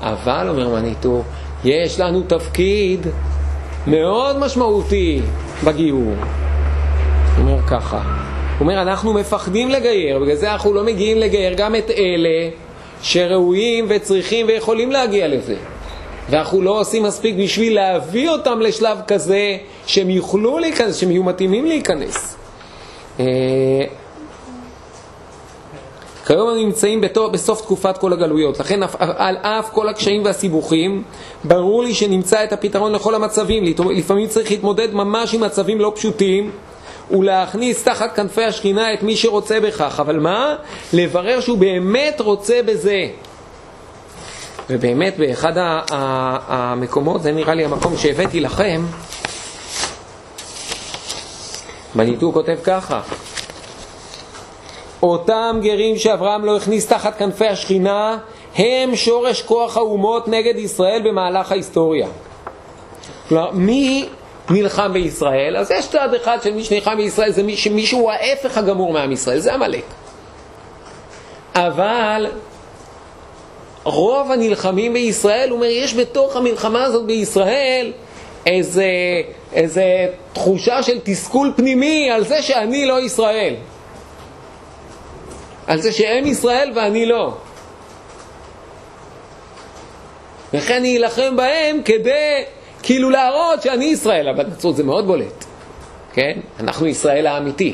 [SPEAKER 1] אבל, אומר מניטו, יש לנו תפקיד מאוד משמעותי בגיור. הוא אומר ככה, הוא אומר אנחנו מפחדים לגייר, בגלל זה אנחנו לא מגיעים לגייר גם את אלה שראויים וצריכים ויכולים להגיע לזה. ואנחנו לא עושים מספיק בשביל להביא אותם לשלב כזה שהם יוכלו להיכנס, שהם יהיו מתאימים להיכנס. אה, כיום אנחנו נמצאים בסוף תקופת כל הגלויות, לכן על אף כל הקשיים והסיבוכים, ברור לי שנמצא את הפתרון לכל המצבים. לפעמים צריך להתמודד ממש עם מצבים לא פשוטים, ולהכניס תחת כנפי השכינה את מי שרוצה בכך. אבל מה? לברר שהוא באמת רוצה בזה. ובאמת באחד המקומות, זה נראה לי המקום שהבאתי לכם, מניטו כותב ככה: אותם גרים שאברהם לא הכניס תחת כנפי השכינה הם שורש כוח האומות נגד ישראל במהלך ההיסטוריה. כלומר, מי נלחם בישראל, אז יש צד אחד של מי שנלחם בישראל, זה מי שמישהו ההפך הגמור מעם ישראל, זה עמלק. אבל רוב הנלחמים בישראל, הוא אומר, יש בתוך המלחמה הזאת בישראל איזה, איזה תחושה של תסכול פנימי על זה שאני לא ישראל. על זה שהם ישראל ואני לא. וכן אני אלחם בהם כדי כאילו להראות שאני ישראל, אבל בנצרות זה מאוד בולט, כן? אנחנו ישראל האמיתי.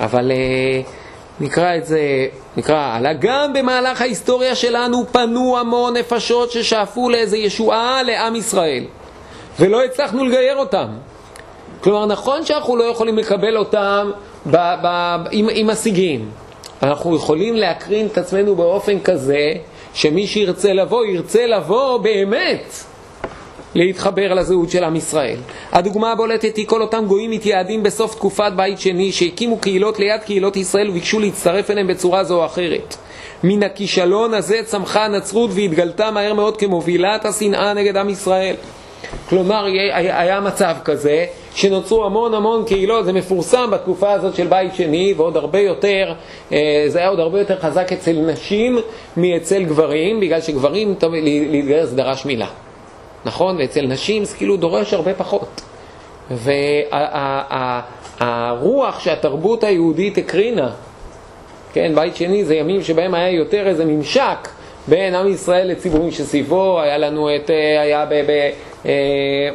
[SPEAKER 1] אבל אה, נקרא את זה, נקרא הלאה. גם במהלך ההיסטוריה שלנו פנו המון נפשות ששאפו לאיזה ישועה לעם ישראל, ולא הצלחנו לגייר אותם. כלומר, נכון שאנחנו לא יכולים לקבל אותם ב- ב- עם, עם השיגים, אנחנו יכולים להקרין את עצמנו באופן כזה שמי שירצה לבוא, ירצה לבוא באמת להתחבר לזהות של עם ישראל. הדוגמה הבולטת היא כל אותם גויים מתייעדים בסוף תקופת בית שני שהקימו קהילות ליד קהילות ישראל וביקשו להצטרף אליהם בצורה זו או אחרת. מן הכישלון הזה צמחה הנצרות והתגלתה מהר מאוד כמובילת השנאה נגד עם ישראל. כלומר, היה מצב כזה שנוצרו המון המון קהילות, זה מפורסם בתקופה הזאת של בית שני, ועוד הרבה יותר, אה, זה היה עוד הרבה יותר חזק אצל נשים מאצל גברים, בגלל שגברים להתגייס דרש מילה. נכון? ואצל נשים זה כאילו דורש הרבה פחות. והרוח שהתרבות היהודית הקרינה, כן, בית שני זה ימים שבהם היה יותר איזה ממשק בין עם ישראל לציבורים שסביבו, היה לנו את, אה, היה ב... ב אה,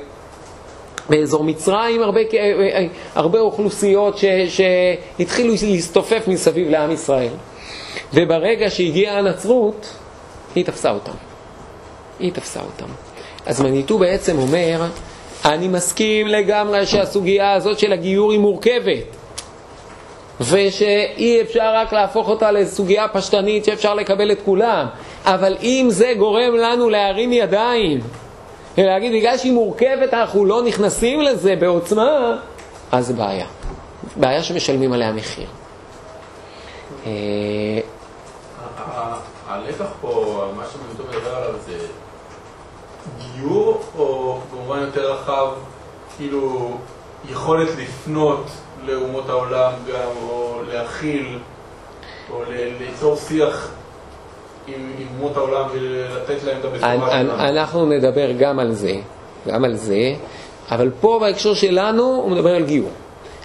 [SPEAKER 1] באזור מצרים הרבה, אה, הרבה אוכלוסיות ש, שהתחילו להסתופף מסביב לעם ישראל. וברגע שהגיעה הנצרות, היא תפסה אותם. היא תפסה אותם. אז מניטו בעצם אומר, אני מסכים לגמרי שהסוגיה הזאת של הגיור היא מורכבת, ושאי אפשר רק להפוך אותה לסוגיה פשטנית שאפשר לקבל את כולם, אבל אם זה גורם לנו להרים ידיים ולהגיד בגלל שהיא מורכבת אנחנו לא נכנסים לזה בעוצמה, אז בעיה. בעיה שמשלמים עליה מחיר.
[SPEAKER 3] אה, הלקח פה, מה שמנטו מדבר עליו זה גיור, או במובן יותר רחב, כאילו יכולת לפנות לאומות העולם גם, או להכיל, או ליצור שיח עם, אומות העולם ולתת להם את הבשורה שלנו.
[SPEAKER 1] אנחנו נדבר גם על זה, גם על זה, אבל פה בהקשר שלנו הוא מדבר על גיור.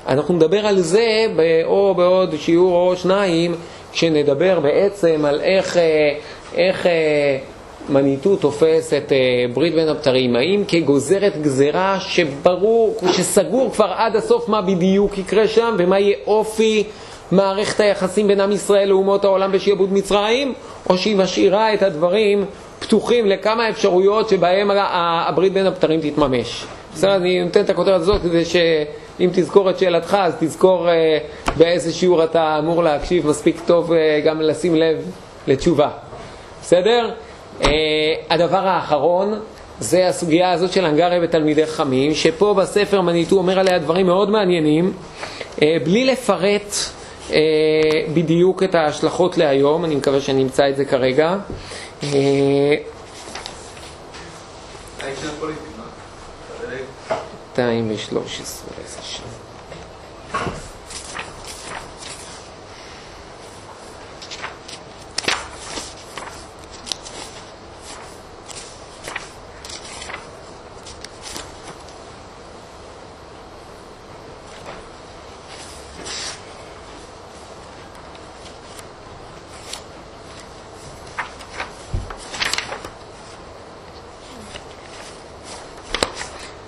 [SPEAKER 1] אנחנו נדבר על זה או בעוד שיעור או שניים, כשנדבר בעצם על איך, אה, איך אה, מניטו תופס את אה, ברית בין הבתרים, האם כגוזרת גזרה שברור, שסגור כבר עד הסוף מה בדיוק יקרה שם ומה יהיה אופי מערכת היחסים בין עם ישראל לאומות העולם בשעבוד מצרים, או שהיא משאירה את הדברים פתוחים לכמה אפשרויות שבהם הברית בין הבתרים תתממש. בסדר, אני נותן את הכותרת הזאת כדי שאם תזכור את שאלתך, אז תזכור אה, באיזה שיעור אתה אמור להקשיב מספיק טוב אה, גם לשים לב לתשובה. בסדר? אה, הדבר האחרון זה הסוגיה הזאת של הנגריה ותלמידי חכמים, שפה בספר מניטו אומר עליה דברים מאוד מעניינים, אה, בלי לפרט אה, בדיוק את ההשלכות להיום, אני מקווה שאני אמצא את זה כרגע. 213, איזה שם.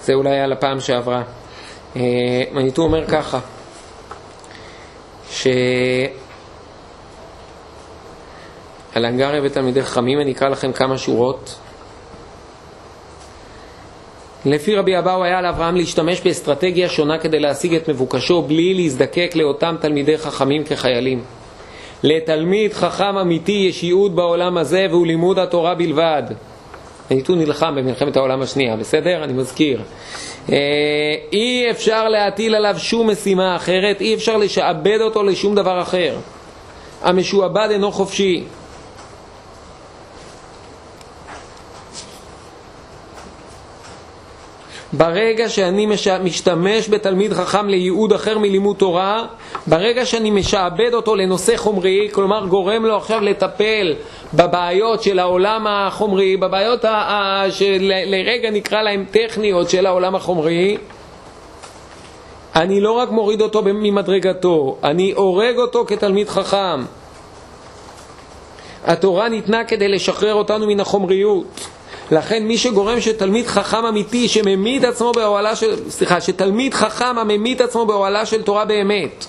[SPEAKER 1] זה אולי על הפעם שעברה. אה, מניטו אומר ככה, ש... על הנגריה ותלמידי חכמים אני אקרא לכם כמה שורות. לפי רבי אבאו היה לאברהם להשתמש באסטרטגיה שונה כדי להשיג את מבוקשו בלי להזדקק לאותם תלמידי חכמים כחיילים. לתלמיד חכם אמיתי יש ייעוד בעולם הזה והוא לימוד התורה בלבד. הניתון נלחם במלחמת העולם השנייה, בסדר? אני מזכיר. אה, אי אפשר להטיל עליו שום משימה אחרת, אי אפשר לשעבד אותו לשום דבר אחר. המשועבד אינו חופשי. ברגע שאני משתמש בתלמיד חכם לייעוד אחר מלימוד תורה, ברגע שאני משעבד אותו לנושא חומרי, כלומר גורם לו עכשיו לטפל בבעיות של העולם החומרי, בבעיות שלרגע נקרא להן טכניות של העולם החומרי, אני לא רק מוריד אותו ממדרגתו, אני הורג אותו כתלמיד חכם. התורה ניתנה כדי לשחרר אותנו מן החומריות. לכן מי שגורם שתלמיד חכם אמיתי שממית עצמו באוהלה של, סליחה, שתלמיד חכם הממית עצמו באוהלה של תורה באמת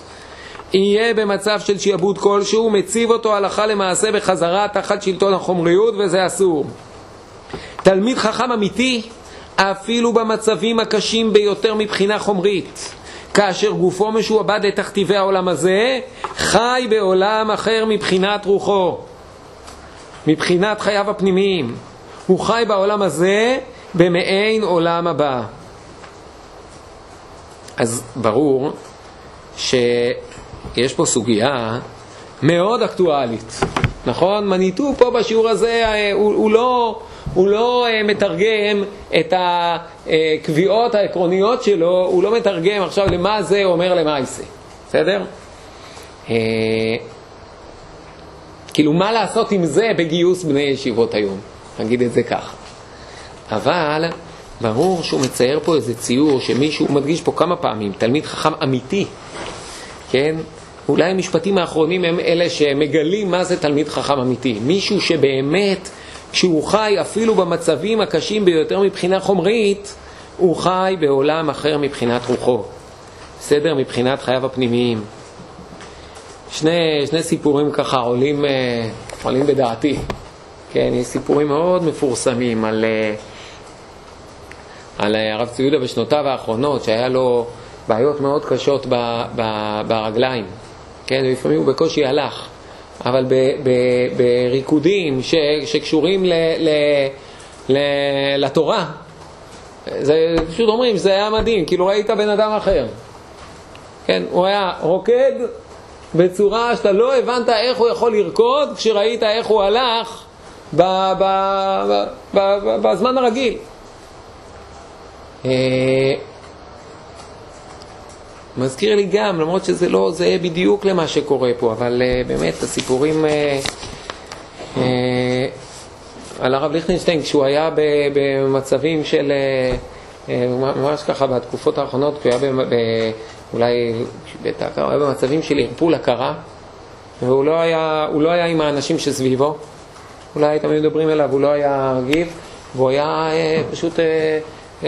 [SPEAKER 1] יהיה במצב של שיעבוד כלשהו, מציב אותו הלכה למעשה בחזרה תחת שלטון החומריות וזה אסור. תלמיד חכם אמיתי, אפילו במצבים הקשים ביותר מבחינה חומרית, כאשר גופו משועבד לתכתיבי העולם הזה, חי בעולם אחר מבחינת רוחו, מבחינת חייו הפנימיים. הוא חי בעולם הזה במעין עולם הבא. אז ברור שיש פה סוגיה מאוד אקטואלית, נכון? מניטו פה בשיעור הזה, הוא, הוא לא, הוא לא אה, מתרגם את הקביעות העקרוניות שלו, הוא לא מתרגם עכשיו למה זה אומר למעשה, בסדר? אה, כאילו, מה לעשות עם זה בגיוס בני ישיבות היום? נגיד את זה ככה. אבל ברור שהוא מצייר פה איזה ציור שמישהו מדגיש פה כמה פעמים, תלמיד חכם אמיתי, כן? אולי המשפטים האחרונים הם אלה שמגלים מה זה תלמיד חכם אמיתי. מישהו שבאמת, כשהוא חי אפילו במצבים הקשים ביותר מבחינה חומרית, הוא חי בעולם אחר מבחינת רוחו. בסדר? מבחינת חייו הפנימיים. שני, שני סיפורים ככה עולים, אה, עולים בדעתי. כן, יש סיפורים מאוד מפורסמים על, אה, על אה, הרב צבי יהודה בשנותיו האחרונות, שהיה לו בעיות מאוד קשות ב, ב, ברגליים. כן, ולפעמים הוא בקושי הלך, אבל ב, ב, בריקודים ש, שקשורים ל, ל, ל, לתורה, זה פשוט אומרים שזה היה מדהים, כאילו ראית בן אדם אחר. כן, הוא היה רוקד בצורה שאתה לא הבנת איך הוא יכול לרקוד כשראית איך הוא הלך בזמן הרגיל. אה, מזכיר לי גם, למרות שזה לא זהה בדיוק למה שקורה פה, אבל uh, באמת הסיפורים uh, uh, על הרב ליכטנשטיין, כשהוא היה במצבים של, uh, uh, ממש ככה בתקופות האחרונות, כשהוא היה ב, ב, אולי הוא היה במצבים של ערפול הכרה, והוא לא היה, לא היה עם האנשים שסביבו, אולי הייתם מדברים אליו, הוא לא היה מגיב, והוא היה uh, פשוט... Uh,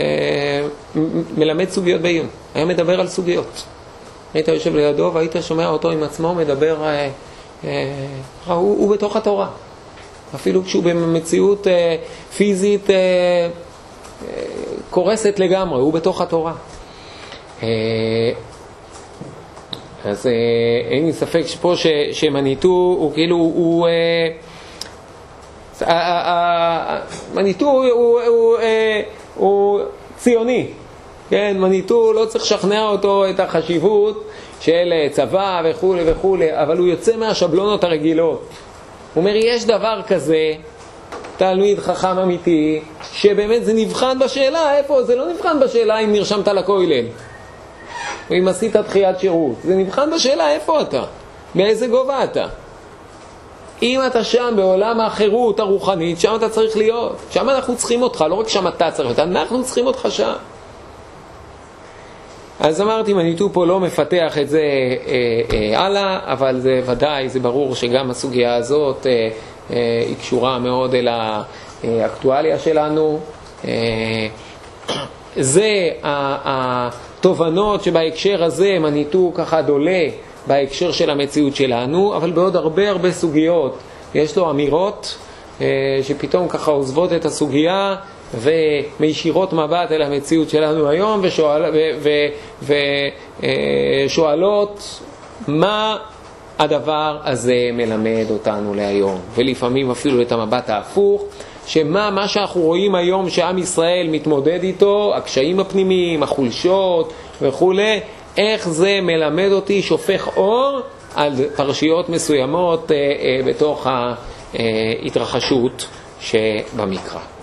[SPEAKER 1] מלמד סוגיות בעיון, היה מדבר על סוגיות. היית יושב לידו והיית שומע אותו עם עצמו מדבר, אה, אה, הוא, הוא בתוך התורה. אפילו כשהוא במציאות אה, פיזית אה, אה, קורסת לגמרי, הוא בתוך התורה. אה, אז אה, אין לי ספק שפה שמניטו הוא כאילו, הוא... אה, מניטו הוא, הוא, ציוני, כן, מניטו לא צריך לשכנע אותו את החשיבות של צבא וכולי וכולי, אבל הוא יוצא מהשבלונות הרגילות. הוא אומר, יש דבר כזה, תלמיד חכם אמיתי, שבאמת זה נבחן בשאלה, איפה? זה לא נבחן בשאלה אם נרשמת לכולל, או אם עשית דחיית שירות, זה נבחן בשאלה איפה אתה, באיזה גובה אתה. אם אתה שם בעולם החירות הרוחנית, שם אתה צריך להיות. שם אנחנו צריכים אותך, לא רק שם אתה צריך להיות, אנחנו צריכים אותך שם. אז אמרתי, מניטו פה לא מפתח את זה אה, אה, הלאה, אבל זה ודאי, זה ברור שגם הסוגיה הזאת אה, אה, היא קשורה מאוד אל האקטואליה שלנו. אה, זה התובנות שבהקשר הזה מניטו ככה דולה בהקשר של המציאות שלנו, אבל בעוד הרבה הרבה סוגיות. יש לו אמירות אה, שפתאום ככה עוזבות את הסוגיה ומישירות מבט אל המציאות שלנו היום ושואלות אה, מה הדבר הזה מלמד אותנו להיום, ולפעמים אפילו את המבט ההפוך, שמה מה שאנחנו רואים היום שעם ישראל מתמודד איתו, הקשיים הפנימיים, החולשות וכולי, איך זה מלמד אותי, שופך אור על פרשיות מסוימות אה, אה, בתוך ההתרחשות שבמקרא.